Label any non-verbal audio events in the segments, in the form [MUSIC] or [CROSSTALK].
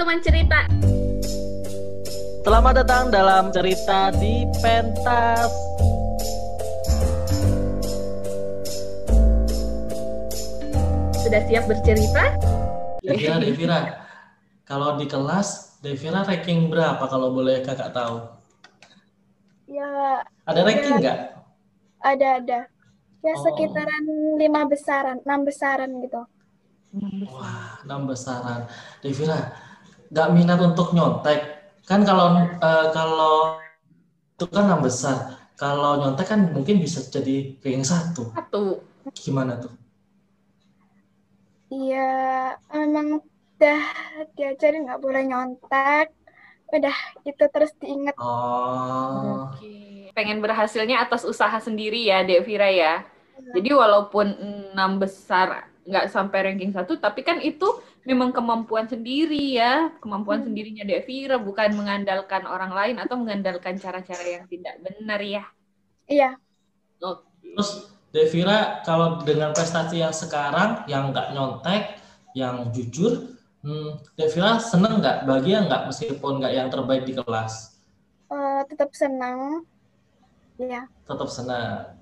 teman cerita. Selamat datang dalam cerita di pentas. Sudah siap bercerita? Devira, Devira, kalau di kelas Devira ranking berapa kalau boleh kakak tahu? Ya, Ada ranking nggak? ada ada. Ya Oh. sekitaran lima besaran, enam besaran gitu. Wah, enam besaran. Devira, nggak minat untuk nyontek. Kan kalau eh, kalau itu kan enam besar. Kalau nyontek kan mungkin bisa jadi ranking satu. Satu. Gimana tuh? Iya, emang udah diajarin nggak boleh nyontek. Udah itu terus diinget. Oh, Oke. Pengen berhasilnya atas usaha sendiri ya, Dek Vira ya. Jadi walaupun enam besar nggak sampai ranking satu, tapi kan itu memang kemampuan sendiri ya, kemampuan Hmm. sendirinya Dek Vira, bukan mengandalkan orang lain atau mengandalkan cara-cara yang tidak benar ya. Iya, Oke. terus Devira kalau dengan prestasi yang sekarang yang nggak nyontek, yang jujur, hmm, Devira seneng nggak? Bahagia nggak meskipun nggak yang terbaik di kelas? eh, tetap senang. Iya. Tetap senang.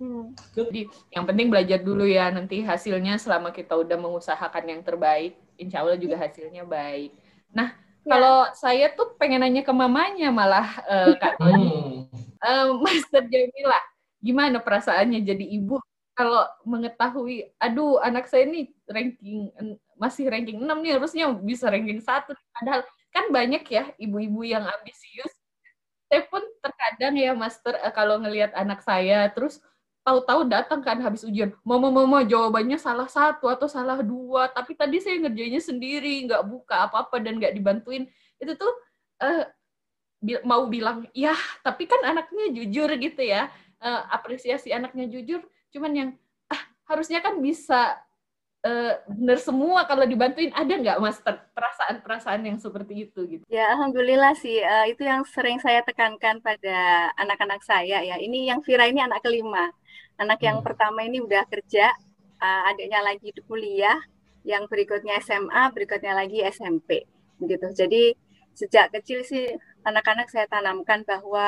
Hmm. Jadi yang penting belajar dulu ya, nanti hasilnya selama kita udah mengusahakan yang terbaik, insya Allah juga hasilnya baik. Nah, Ya. kalau saya tuh pengen nanya ke mamanya malah eh, Kak Tony. Hmm. Eh, Master Jamila, gimana perasaannya jadi ibu kalau mengetahui, aduh anak saya ini ranking masih ranking 6 nih harusnya bisa ranking 1 padahal kan banyak ya ibu-ibu yang ambisius. Saya pun terkadang ya Master eh, kalau ngelihat anak saya terus tahu-tahu datang kan habis ujian, mama mama jawabannya salah satu atau salah dua, tapi tadi saya ngerjainnya sendiri, nggak buka apa-apa dan nggak dibantuin. Itu tuh bi- mau bilang ya tapi kan anaknya jujur gitu ya Eh, apresiasi anaknya jujur cuman yang ah harusnya kan bisa eh, bener semua kalau dibantuin ada nggak master perasaan-perasaan yang seperti itu gitu Ya, alhamdulillah sih. Eh, itu yang sering saya tekankan pada anak-anak saya ya. Ini yang Vira ini anak kelima. Anak yang Hmm. pertama ini udah kerja, eh, adiknya lagi kuliah, yang berikutnya SMA, berikutnya lagi SMP. Begitu. Jadi sejak kecil sih anak-anak saya tanamkan bahwa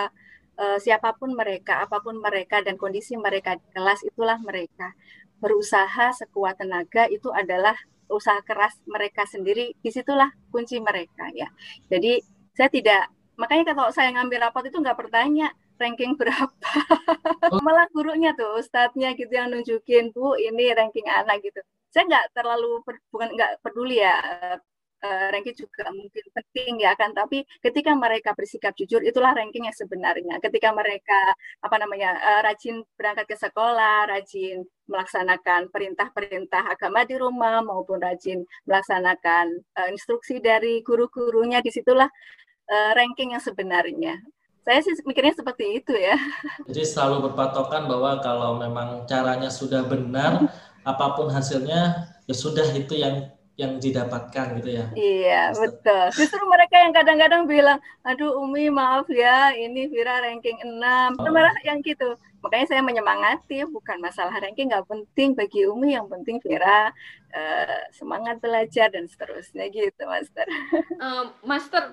eh, siapa pun mereka, apa pun mereka dan kondisi mereka di kelas itulah mereka. Berusaha sekuat tenaga itu adalah usaha keras mereka sendiri. Di situlah kunci mereka ya. Jadi saya tidak makanya kalau saya ngambil rapot itu nggak bertanya ranking berapa? [LAUGHS] Malah gurunya tuh ustadznya gitu yang nunjukin bu ini ranking anak gitu. Saya nggak terlalu per- bukan nggak peduli ya eh, eh, ranking juga mungkin penting ya kan tapi ketika mereka bersikap jujur itulah ranking yang sebenarnya. Ketika mereka apa namanya eh, rajin berangkat ke sekolah rajin melaksanakan perintah-perintah agama di rumah maupun rajin melaksanakan instruksi dari guru-gurunya di situlah ranking yang sebenarnya saya sih mikirnya seperti itu ya Jadi selalu berpatokan bahwa kalau memang caranya sudah benar, [LAUGHS] apa pun hasilnya ya sudah itu yang yang didapatkan gitu ya. Iya, betul. Justru mereka yang kadang-kadang bilang, aduh Umi maaf ya, ini Vira ranking 6. Oh. Mereka yang gitu. Makanya saya menyemangati, bukan masalah ranking, nggak penting bagi Umi, yang penting Vira eh, semangat belajar dan seterusnya gitu, Master. Eh, master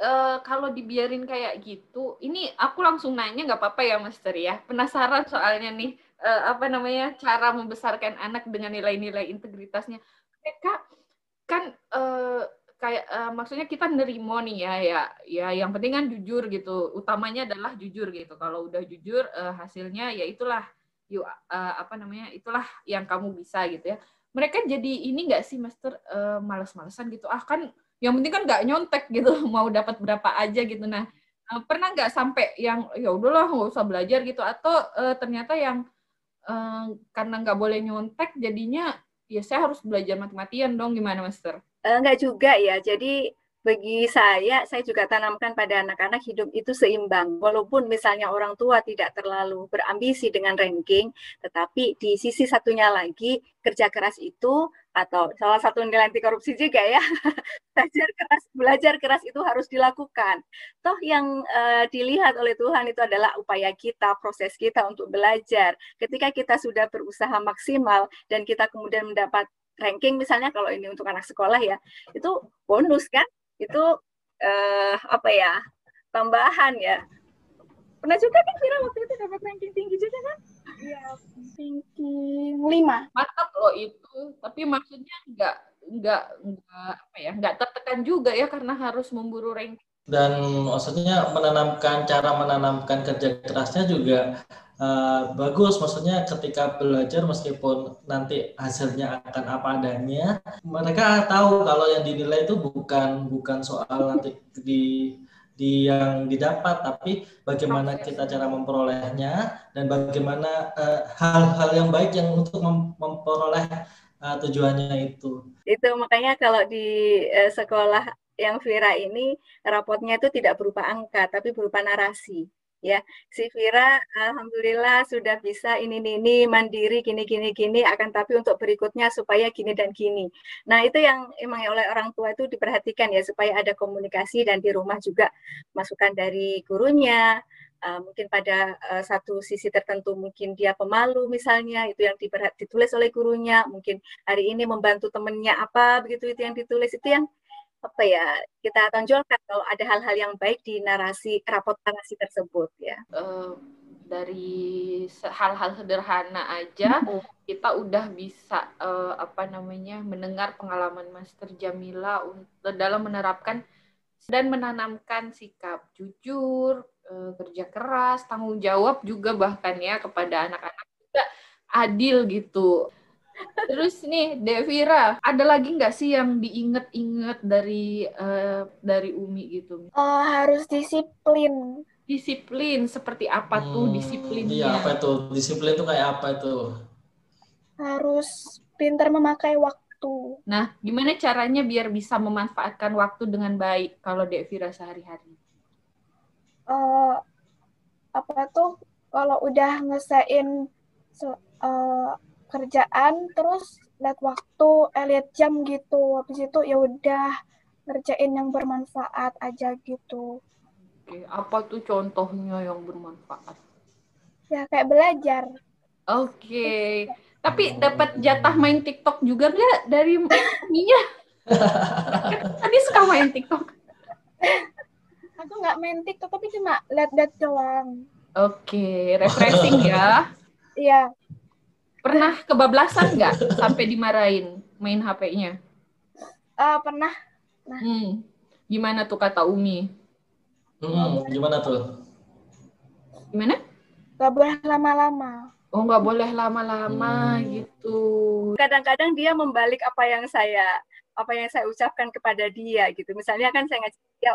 eh, kalau dibiarin kayak gitu ini aku langsung nanya nggak apa-apa ya master ya. Penasaran soalnya nih eh, apa namanya cara membesarkan anak dengan nilai-nilai integritasnya. Mereka kan eh, kayak eh, maksudnya kita nerimo nih ya ya ya yang penting kan jujur gitu. Utamanya adalah jujur gitu. Kalau udah jujur eh, hasilnya ya itulah yuk eh, apa namanya itulah yang kamu bisa gitu ya. Mereka jadi ini nggak sih master eh, males-malesan gitu. Ah kan yang penting kan nggak nyontek gitu [LAUGHS] mau dapat berapa aja gitu nah eh, pernah nggak sampai yang ya udahlah nggak usah belajar gitu atau eh, ternyata yang eh, karena nggak boleh nyontek jadinya ya saya harus belajar mati-matian dong gimana master Enggak juga ya. Jadi bagi saya, saya juga tanamkan pada anak-anak hidup itu seimbang. Walaupun misalnya orang tua tidak terlalu berambisi dengan ranking, tetapi di sisi satunya lagi kerja keras itu atau salah satu nilai anti korupsi juga ya, [LAUGHS] belajar keras, belajar keras itu harus dilakukan. Toh yang eh, dilihat oleh Tuhan itu adalah upaya kita, proses kita untuk belajar. Ketika kita sudah berusaha maksimal dan kita kemudian mendapat ranking misalnya kalau ini untuk anak sekolah ya itu bonus kan itu uh, apa ya tambahan ya pernah juga kan Vira waktu itu dapat ranking tinggi juga kan Iya, ranking lima. mantap loh itu. Tapi maksudnya nggak nggak nggak apa ya nggak tertekan juga ya karena harus memburu ranking dan maksudnya menanamkan cara menanamkan kerja kerasnya juga uh, bagus. Maksudnya ketika belajar meskipun nanti hasilnya akan apa adanya mereka tahu kalau yang dinilai itu bukan bukan soal nanti di di yang didapat tapi bagaimana kita cara memperolehnya dan bagaimana eh, hal-hal uh, yang baik yang untuk mem memperoleh uh, tujuannya itu. Itu makanya kalau di uh, sekolah yang Vira ini rapotnya itu tidak berupa angka tapi berupa narasi ya si Vira alhamdulillah sudah bisa ini ini, mandiri gini gini gini akan tapi untuk berikutnya supaya gini dan gini. Nah itu yang emang oleh orang tua itu diperhatikan ya supaya ada komunikasi dan di rumah juga masukan dari gurunya uh, mungkin pada uh, satu sisi tertentu mungkin dia pemalu misalnya itu yang ditulis oleh gurunya mungkin hari ini membantu temennya apa begitu itu yang ditulis itu yang apa ya kita tonjolkan kalau ada hal-hal yang baik di narasi rapot narasi tersebut ya. Uh, dari hal-hal sederhana aja kita udah bisa uh, apa namanya mendengar pengalaman Master Jamila untuk dalam menerapkan dan menanamkan sikap jujur, uh, kerja keras, tanggung jawab juga bahkan ya kepada anak-anak juga adil gitu. Terus nih, Devira, ada lagi nggak sih yang diinget-inget dari uh, dari Umi gitu? Uh, harus disiplin. Disiplin seperti apa tuh hmm, disiplinnya? Iya, apa itu? Disiplin itu kayak apa itu? Harus pintar memakai waktu. Nah, gimana caranya biar bisa memanfaatkan waktu dengan baik kalau Devira sehari-hari? Uh, apa tuh kalau udah ngesain uh, kerjaan terus lihat waktu eh, lihat jam gitu. Habis itu ya udah ngerjain yang bermanfaat aja gitu. Oke apa tuh contohnya yang bermanfaat? Ya kayak belajar. Oke tapi dapat jatah main TikTok juga nggak dari Mia [LAUGHS] tadi suka main TikTok. Aku nggak main TikTok tapi cuma lihat-lihat doang. Oke refreshing ya. Iya Pernah kebablasan nggak sampai dimarahin main HP-nya? Uh, pernah. Nah. Hmm. Gimana tuh kata Umi? Hmm, gimana tuh? Gimana? Gak boleh lama-lama. Oh, nggak boleh lama-lama hmm. gitu. Kadang-kadang dia membalik apa yang saya apa yang saya ucapkan kepada dia gitu. Misalnya kan saya ngajak dia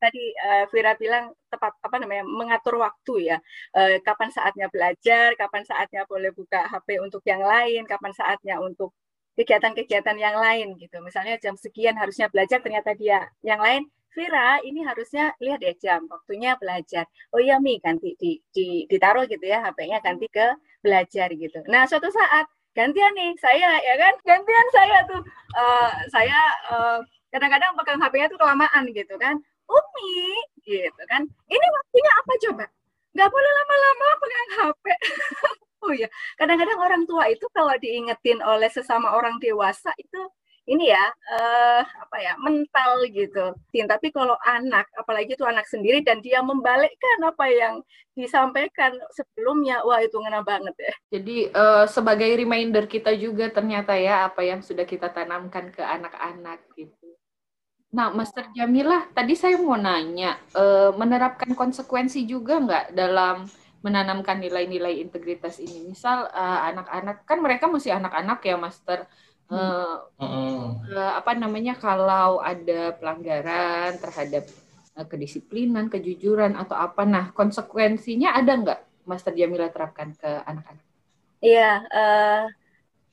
tadi uh, Vira bilang tepat apa namanya mengatur waktu ya. Uh, kapan saatnya belajar kapan saatnya boleh buka HP untuk yang lain kapan saatnya untuk kegiatan-kegiatan yang lain gitu. Misalnya jam sekian harusnya belajar ternyata dia yang lain Vira ini harusnya lihat ya jam waktunya belajar. Oh iya Mi ganti di, di ditaruh gitu ya HP-nya ganti ke belajar gitu. Nah suatu saat gantian nih saya ya kan? Gantian saya tuh uh, saya uh, kadang-kadang pegang HP-nya tuh kelamaan gitu kan Umi gitu kan ini waktunya apa coba nggak boleh lama-lama pegang HP [LAUGHS] oh ya kadang-kadang orang tua itu kalau diingetin oleh sesama orang dewasa itu ini ya uh, apa ya mental gitu. Tapi kalau anak, apalagi itu anak sendiri dan dia membalikkan apa yang disampaikan sebelumnya, wah itu ngena banget ya. Jadi uh, sebagai reminder kita juga ternyata ya apa yang sudah kita tanamkan ke anak-anak gitu. Nah, Master Jamilah, tadi saya mau nanya, e, menerapkan konsekuensi juga nggak dalam menanamkan nilai-nilai integritas ini? Misal eh, anak-anak, kan mereka masih anak-anak ya, Master. E, hmm. e, apa namanya, kalau ada pelanggaran terhadap e, kedisiplinan, kejujuran, atau apa, nah konsekuensinya ada nggak, Master Jamila terapkan ke anak-anak? Iya, uh,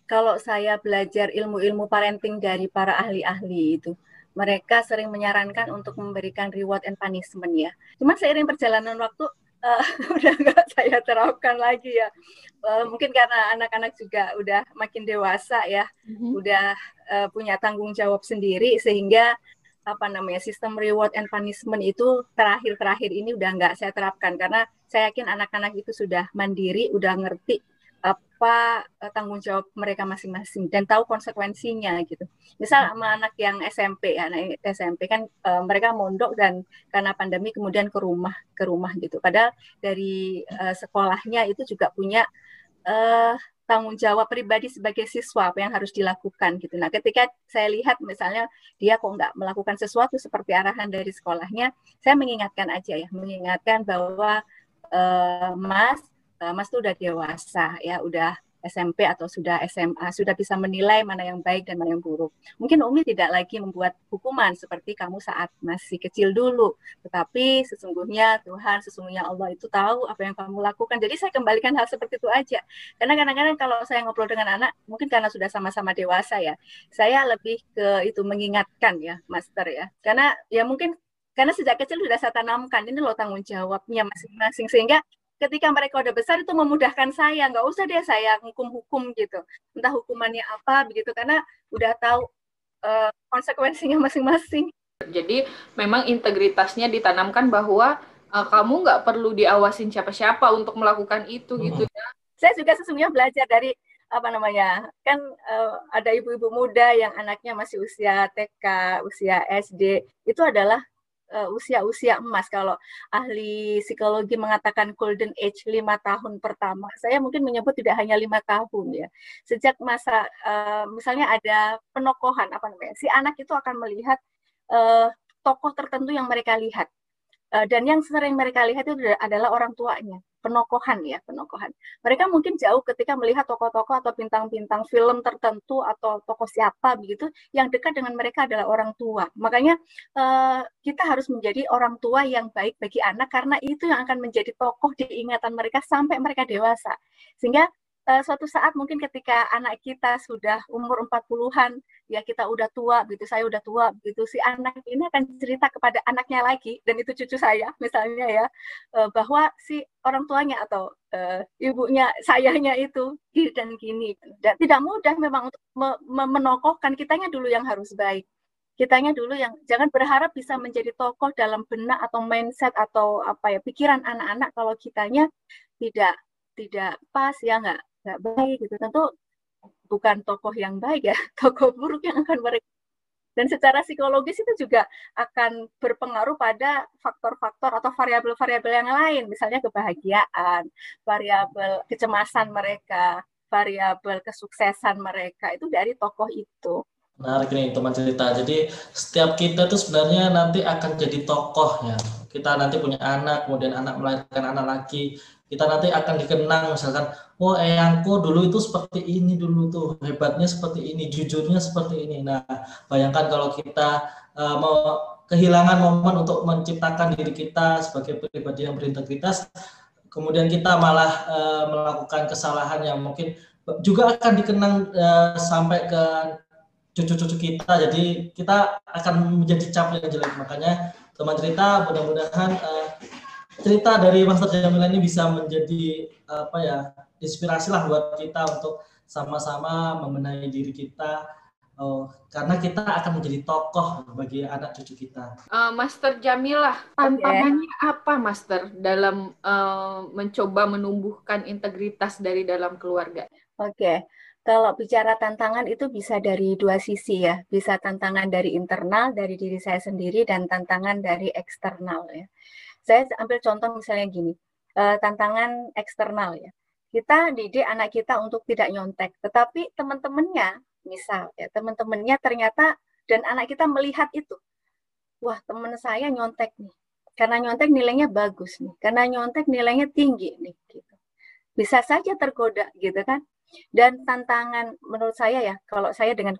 kalau saya belajar ilmu-ilmu parenting dari para ahli-ahli itu, mereka sering menyarankan untuk memberikan reward and punishment ya. Cuma seiring perjalanan waktu uh, [LAUGHS] udah nggak saya terapkan lagi ya. Uh, mungkin karena anak-anak juga udah makin dewasa ya, mm-hmm. udah uh, punya tanggung jawab sendiri sehingga apa namanya sistem reward and punishment itu terakhir-terakhir ini udah nggak saya terapkan karena saya yakin anak-anak itu sudah mandiri, udah ngerti apa uh, tanggung jawab mereka masing-masing dan tahu konsekuensinya gitu. Misal sama anak yang SMP ya, anak SMP kan uh, mereka mondok dan karena pandemi kemudian ke rumah ke rumah gitu. Padahal dari uh, sekolahnya itu juga punya uh, tanggung jawab pribadi sebagai siswa apa yang harus dilakukan gitu. Nah, ketika saya lihat misalnya dia kok nggak melakukan sesuatu seperti arahan dari sekolahnya, saya mengingatkan aja ya, mengingatkan bahwa uh, Mas Mas tuh udah dewasa ya, udah SMP atau sudah SMA, sudah bisa menilai mana yang baik dan mana yang buruk. Mungkin Umi tidak lagi membuat hukuman seperti kamu saat masih kecil dulu, tetapi sesungguhnya Tuhan, sesungguhnya Allah itu tahu apa yang kamu lakukan. Jadi saya kembalikan hal seperti itu aja. Karena kadang-kadang kalau saya ngobrol dengan anak, mungkin karena sudah sama-sama dewasa ya, saya lebih ke itu mengingatkan ya, Master ya. Karena ya mungkin karena sejak kecil sudah saya tanamkan ini loh tanggung jawabnya masing-masing sehingga ketika mereka udah besar itu memudahkan saya. Nggak usah deh saya hukum-hukum gitu. Entah hukumannya apa begitu. Karena udah tahu uh, konsekuensinya masing-masing. Jadi memang integritasnya ditanamkan bahwa uh, kamu nggak perlu diawasin siapa-siapa untuk melakukan itu hmm. gitu ya. Saya juga sesungguhnya belajar dari apa namanya kan uh, ada ibu-ibu muda yang anaknya masih usia TK usia SD itu adalah uh, usia-usia emas. Kalau ahli psikologi mengatakan golden age lima tahun pertama, saya mungkin menyebut tidak hanya lima tahun ya. Sejak masa uh, misalnya ada penokohan apa namanya, si anak itu akan melihat uh, tokoh tertentu yang mereka lihat. Uh, dan yang sering mereka lihat itu adalah orang tuanya penokohan ya penokohan. Mereka mungkin jauh ketika melihat tokoh-tokoh atau bintang-bintang film tertentu atau tokoh siapa begitu yang dekat dengan mereka adalah orang tua. Makanya uh, kita harus menjadi orang tua yang baik bagi anak karena itu yang akan menjadi tokoh diingatan mereka sampai mereka dewasa. Sehingga uh, suatu saat mungkin ketika anak kita sudah umur 40-an, ya kita udah tua gitu, saya udah tua gitu, si anak ini akan cerita kepada anaknya lagi dan itu cucu saya misalnya ya, uh, bahwa si orang tuanya atau uh, ibunya sayanya itu gini dan gini. Dan tidak mudah memang untuk me me menokohkan kitanya dulu yang harus baik. Kitanya dulu yang jangan berharap bisa menjadi tokoh dalam benak atau mindset atau apa ya pikiran anak-anak kalau kitanya tidak tidak pas ya nggak nggak baik gitu tentu bukan tokoh yang baik ya [LAUGHS] tokoh buruk yang akan mereka dan secara psikologis itu juga akan berpengaruh pada faktor-faktor atau variabel-variabel yang lain misalnya kebahagiaan variabel kecemasan mereka variabel kesuksesan mereka itu dari tokoh itu Menarik nih teman cerita. Jadi setiap kita tuh sebenarnya nanti akan jadi tokoh ya. Kita nanti punya anak, kemudian anak melahirkan anak lagi kita nanti akan dikenang misalkan oh eyangku dulu itu seperti ini dulu tuh hebatnya seperti ini jujurnya seperti ini. Nah bayangkan kalau kita uh, mau kehilangan momen untuk menciptakan diri kita sebagai pribadi yang berintegritas kemudian kita malah uh, melakukan kesalahan yang mungkin juga akan dikenang uh, sampai ke cucu-cucu kita. Jadi kita akan menjadi cap yang jelek. Makanya teman cerita mudah-mudahan uh, cerita dari Master Jamila ini bisa menjadi apa ya inspirasi lah buat kita untuk sama-sama membenahi diri kita Oh, karena kita akan menjadi tokoh bagi anak cucu kita. Uh, Master Jamilah, tantangannya okay. apa, Master, dalam uh, mencoba menumbuhkan integritas dari dalam keluarga? Oke, okay. Kalau bicara tantangan itu bisa dari dua sisi ya, bisa tantangan dari internal dari diri saya sendiri dan tantangan dari eksternal ya. Saya ambil contoh misalnya gini, uh, tantangan eksternal ya. Kita didik anak kita untuk tidak nyontek, tetapi teman-temannya, misal ya teman-temannya ternyata dan anak kita melihat itu, wah teman saya nyontek nih, karena nyontek nilainya bagus nih, karena nyontek nilainya tinggi nih, gitu. Bisa saja tergoda gitu kan. Dan tantangan menurut saya ya, kalau saya dengan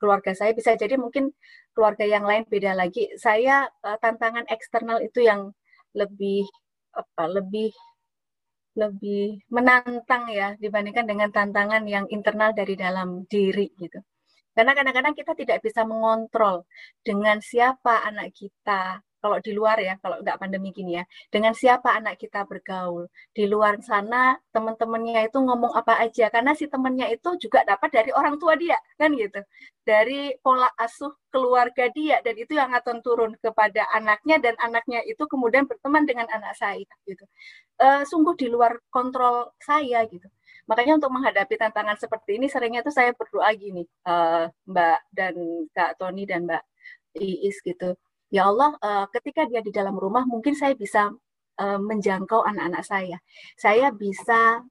keluarga, saya bisa jadi mungkin keluarga yang lain beda lagi. Saya uh, tantangan eksternal itu yang lebih apa lebih lebih menantang ya dibandingkan dengan tantangan yang internal dari dalam diri gitu. Karena kadang-kadang kita tidak bisa mengontrol dengan siapa anak kita kalau di luar ya, kalau nggak pandemi gini ya, dengan siapa anak kita bergaul. Di luar sana teman-temannya itu ngomong apa aja, karena si temannya itu juga dapat dari orang tua dia, kan gitu. Dari pola asuh keluarga dia, dan itu yang akan turun kepada anaknya, dan anaknya itu kemudian berteman dengan anak saya, gitu. E, sungguh di luar kontrol saya, gitu. Makanya untuk menghadapi tantangan seperti ini seringnya tuh saya berdoa gini, uh, Mbak dan Kak Tony dan Mbak Iis gitu. Ya Allah, uh, ketika dia di dalam rumah mungkin saya bisa uh, menjangkau anak-anak saya. Saya bisa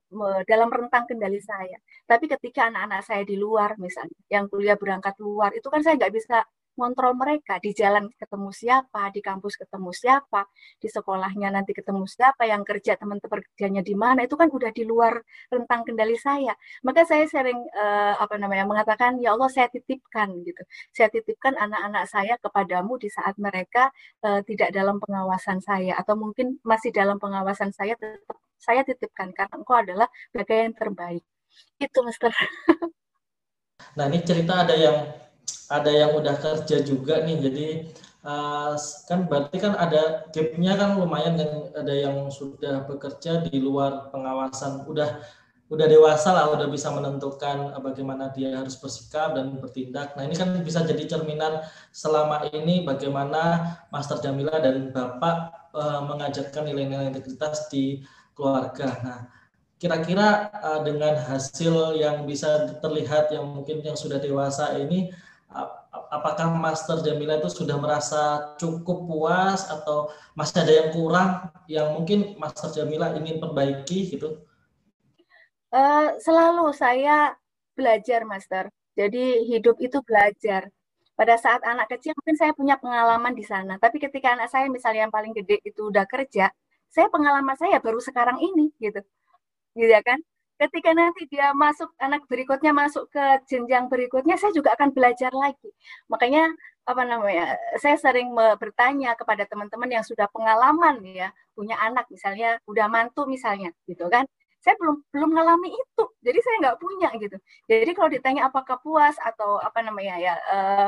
dalam rentang kendali saya. Tapi ketika anak-anak saya di luar misalnya, yang kuliah berangkat luar, itu kan saya nggak bisa ngontrol mereka di jalan ketemu siapa, di kampus ketemu siapa, di sekolahnya nanti ketemu siapa, yang kerja teman-teman kerjanya di mana, itu kan udah di luar rentang kendali saya. Maka saya sering uh, apa namanya mengatakan ya Allah saya titipkan gitu. Saya titipkan anak-anak saya kepadamu di saat mereka uh, tidak dalam pengawasan saya atau mungkin masih dalam pengawasan saya tetap saya titipkan karena engkau adalah bagian terbaik. Itu Mister. Nah, ini cerita ada yang ada yang udah kerja juga nih jadi uh, kan berarti kan ada gapnya kan lumayan kan ada yang sudah bekerja di luar pengawasan udah udah dewasa lah udah bisa menentukan bagaimana dia harus bersikap dan bertindak. Nah ini kan bisa jadi cerminan selama ini bagaimana Master Jamila dan Bapak uh, mengajarkan nilai-nilai integritas di keluarga. Nah kira-kira uh, dengan hasil yang bisa terlihat yang mungkin yang sudah dewasa ini apakah Master Jamila itu sudah merasa cukup puas atau masih ada yang kurang yang mungkin Master Jamila ingin perbaiki gitu? Uh, selalu saya belajar, Master. Jadi hidup itu belajar. Pada saat anak kecil mungkin saya punya pengalaman di sana, tapi ketika anak saya misalnya yang paling gede itu udah kerja, saya pengalaman saya baru sekarang ini gitu, gitu ya kan? Ketika nanti dia masuk anak berikutnya masuk ke jenjang berikutnya saya juga akan belajar lagi. Makanya apa namanya saya sering bertanya kepada teman-teman yang sudah pengalaman ya punya anak misalnya udah mantu misalnya gitu kan. Saya belum belum mengalami itu jadi saya nggak punya gitu. Jadi kalau ditanya apakah puas atau apa namanya ya uh,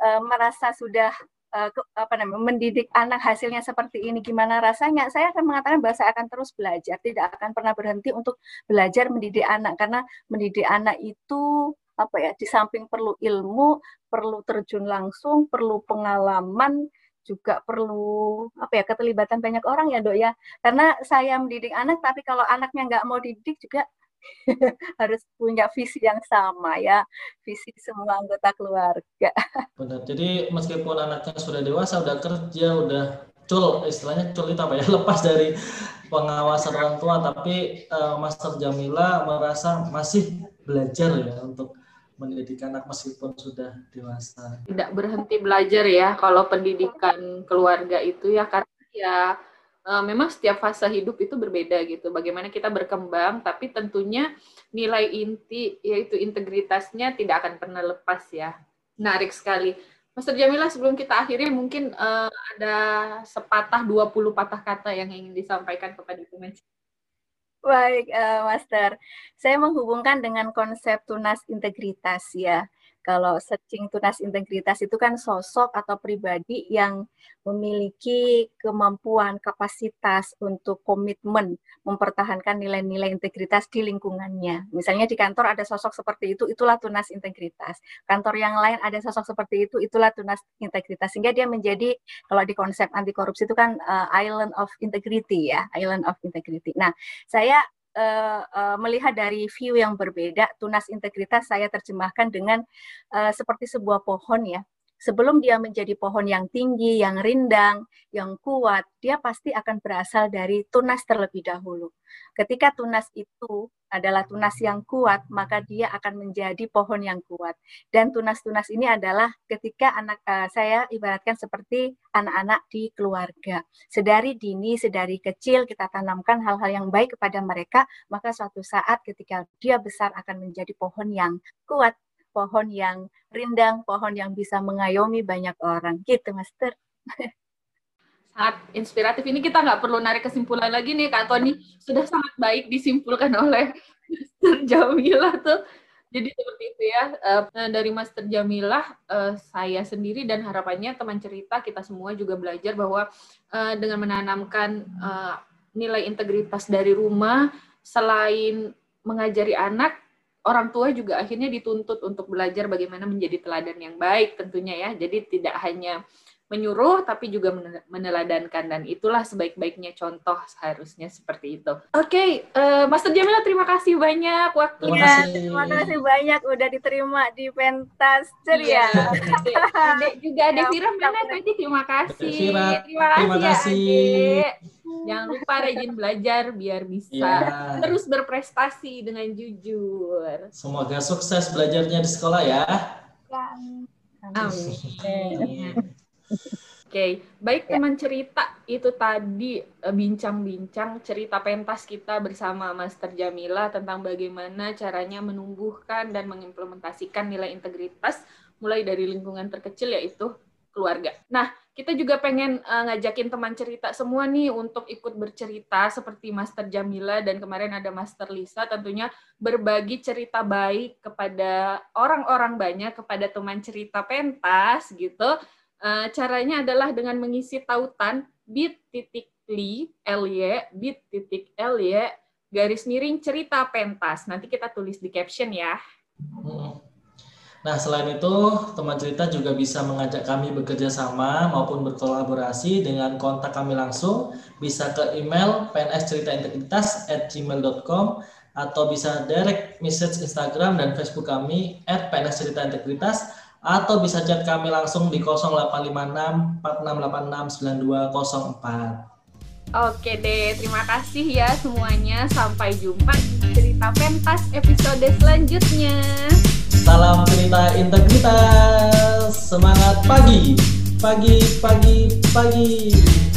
uh, merasa sudah uh, apa namanya mendidik anak hasilnya seperti ini gimana rasanya saya akan mengatakan bahwa saya akan terus belajar tidak akan pernah berhenti untuk belajar mendidik anak karena mendidik anak itu apa ya di samping perlu ilmu perlu terjun langsung perlu pengalaman juga perlu apa ya keterlibatan banyak orang ya dok ya. Karena saya mendidik anak tapi kalau anaknya nggak mau dididik juga [LAUGHS] harus punya visi yang sama ya, visi semua anggota keluarga. [LAUGHS] Benar. Jadi meskipun anaknya sudah dewasa, udah kerja, udah cul, istilahnya cul itu apa ya, [LAUGHS] lepas dari pengawasan orang tua, tapi uh, Master Jamila merasa masih belajar ya untuk mendidik anak meskipun sudah dewasa. Tidak berhenti belajar ya kalau pendidikan keluarga itu ya karena ya uh, memang setiap fase hidup itu berbeda gitu. Bagaimana kita berkembang, tapi tentunya nilai inti yaitu integritasnya tidak akan pernah lepas ya. Menarik sekali. Master Jamila sebelum kita akhiri mungkin uh, ada sepatah 20 patah kata yang ingin disampaikan kepada teman Baik, uh, Master. Saya menghubungkan dengan konsep tunas integritas ya. Kalau searching tunas integritas itu kan sosok atau pribadi yang memiliki kemampuan, kapasitas untuk komitmen mempertahankan nilai-nilai integritas di lingkungannya. Misalnya di kantor ada sosok seperti itu, itulah tunas integritas. Kantor yang lain ada sosok seperti itu, itulah tunas integritas. Sehingga dia menjadi kalau di konsep anti korupsi itu kan uh, island of integrity ya, island of integrity. Nah, saya uh, uh, melihat dari view yang berbeda, tunas integritas saya terjemahkan dengan uh, seperti sebuah pohon ya. Sebelum dia menjadi pohon yang tinggi, yang rindang, yang kuat, dia pasti akan berasal dari tunas terlebih dahulu. Ketika tunas itu adalah tunas yang kuat, maka dia akan menjadi pohon yang kuat. Dan tunas-tunas ini adalah ketika anak uh, saya ibaratkan seperti anak-anak di keluarga. Sedari dini, sedari kecil kita tanamkan hal-hal yang baik kepada mereka, maka suatu saat ketika dia besar akan menjadi pohon yang kuat, pohon yang rindang, pohon yang bisa mengayomi banyak orang. Gitu, Master. sangat inspiratif. Ini kita nggak perlu narik kesimpulan lagi nih, Kak Tony. Sudah sangat baik disimpulkan oleh [LAUGHS] Master Jamila tuh. Jadi seperti itu ya. Uh, dari Master Jamila, uh, saya sendiri dan harapannya teman cerita kita semua juga belajar bahwa uh, dengan menanamkan nilai integritas dari rumah, selain mengajari anak, orang tua juga akhirnya dituntut untuk belajar bagaimana menjadi teladan yang baik tentunya ya. Jadi tidak hanya menyuruh tapi juga meneladankan dan itulah sebaik-baiknya contoh seharusnya seperti itu. Oke, okay, uh, Master Jamila terima kasih banyak waktunya. Terima kasih, terima kasih banyak udah diterima di pentas ceria. Iya. juga ada Vira mana tadi terima kasih. Terima kasih. Terima kasih. Ya, Jangan lupa rajin belajar biar bisa ya. terus berprestasi dengan jujur. Semoga sukses belajarnya di sekolah ya. Amin. Amin. Oke, okay. baik ya. teman cerita itu tadi eh, bincang-bincang cerita pentas kita bersama Master Jamila tentang bagaimana caranya menumbuhkan dan mengimplementasikan nilai integritas mulai dari lingkungan terkecil yaitu keluarga. Nah, kita juga pengen uh, ngajakin teman cerita semua nih untuk ikut bercerita seperti Master Jamila dan kemarin ada Master Lisa tentunya berbagi cerita baik kepada orang-orang banyak kepada teman cerita pentas gitu Uh, caranya adalah dengan mengisi tautan bit titik li ly bit garis miring cerita pentas. Nanti kita tulis di caption ya. Nah, selain itu, teman cerita juga bisa mengajak kami bekerja sama maupun berkolaborasi dengan kontak kami langsung. Bisa ke email pnsceritaintegritas at gmail.com atau bisa direct message Instagram dan Facebook kami at pnsceritaintegritas atau bisa chat kami langsung di 0856 4686 9204. Oke deh, terima kasih ya semuanya. Sampai jumpa di cerita pentas episode selanjutnya. Salam cerita integritas. Semangat pagi, pagi, pagi, pagi.